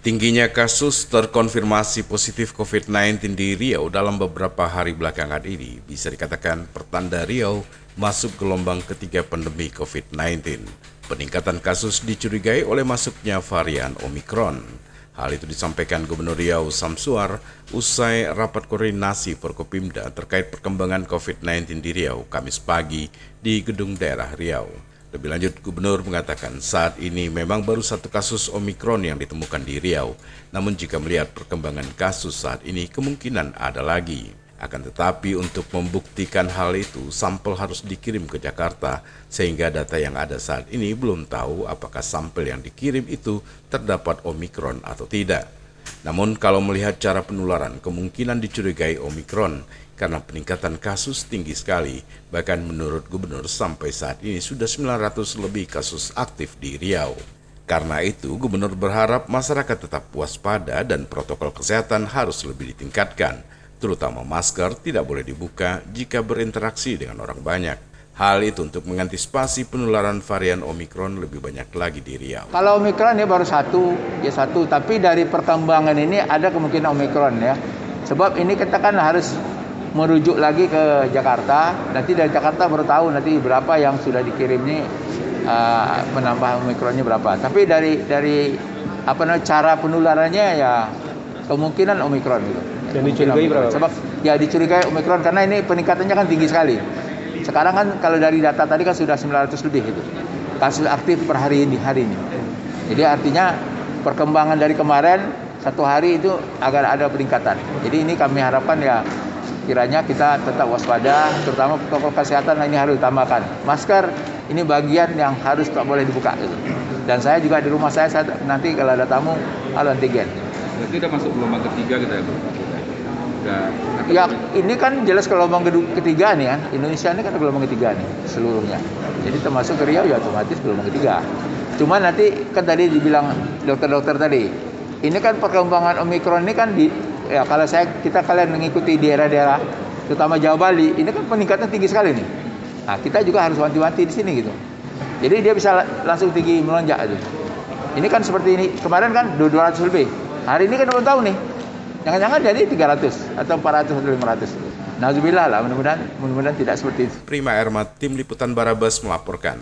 Tingginya kasus terkonfirmasi positif COVID-19 di Riau dalam beberapa hari belakangan ini bisa dikatakan pertanda Riau masuk gelombang ketiga pandemi COVID-19. Peningkatan kasus dicurigai oleh masuknya varian Omikron. Hal itu disampaikan Gubernur Riau Samsuar usai rapat koordinasi Forkopimda terkait perkembangan COVID-19 di Riau Kamis pagi di Gedung Daerah Riau. Lebih lanjut, Gubernur mengatakan saat ini memang baru satu kasus Omikron yang ditemukan di Riau. Namun jika melihat perkembangan kasus saat ini, kemungkinan ada lagi. Akan tetapi untuk membuktikan hal itu, sampel harus dikirim ke Jakarta, sehingga data yang ada saat ini belum tahu apakah sampel yang dikirim itu terdapat Omikron atau tidak. Namun kalau melihat cara penularan, kemungkinan dicurigai Omikron karena peningkatan kasus tinggi sekali. Bahkan menurut gubernur sampai saat ini sudah 900 lebih kasus aktif di Riau. Karena itu, gubernur berharap masyarakat tetap waspada dan protokol kesehatan harus lebih ditingkatkan, terutama masker tidak boleh dibuka jika berinteraksi dengan orang banyak. Hal itu untuk mengantisipasi penularan varian Omikron lebih banyak lagi di Riau. Kalau Omikron ya baru satu, ya satu. Tapi dari perkembangan ini ada kemungkinan Omikron ya. Sebab ini kita kan harus merujuk lagi ke Jakarta. Nanti dari Jakarta baru tahu nanti berapa yang sudah dikirim ini uh, menambah Omikronnya berapa. Tapi dari dari apa namanya cara penularannya ya kemungkinan Omikron gitu. Dan dicurigai berapa? Sebab ya dicurigai Omikron karena ini peningkatannya kan tinggi sekali. Sekarang kan kalau dari data tadi kan sudah 900 lebih itu kasus aktif per hari ini hari ini. Jadi artinya perkembangan dari kemarin satu hari itu agar ada peningkatan. Jadi ini kami harapkan ya kiranya kita tetap waspada, terutama protokol kesehatan ini harus ditambahkan. Masker ini bagian yang harus tak boleh dibuka. Gitu. Dan saya juga di rumah saya, saya nanti kalau ada tamu, halo antigen. Berarti udah masuk gelombang ketiga kita ya, Udah, ya ini kan jelas gelombang ketiga nih kan. Indonesia ini kan gelombang ketiga nih seluruhnya. Jadi termasuk ke Riau ya otomatis gelombang ketiga. Cuma nanti kan tadi dibilang dokter-dokter tadi ini kan perkembangan omikron ini kan di ya kalau saya kita kalian mengikuti daerah-daerah terutama Jawa Bali ini kan peningkatan tinggi sekali nih. Nah kita juga harus wanti-wanti di sini gitu. Jadi dia bisa langsung tinggi melonjak itu. Ini kan seperti ini kemarin kan 200 lebih. Hari ini kan belum tahu nih Jangan-jangan jadi 300 atau 400 atau 500. Nauzubillah lah, mudah-mudahan mudah-mudahan tidak seperti itu. Prima Erma, Tim Liputan Barabas melaporkan.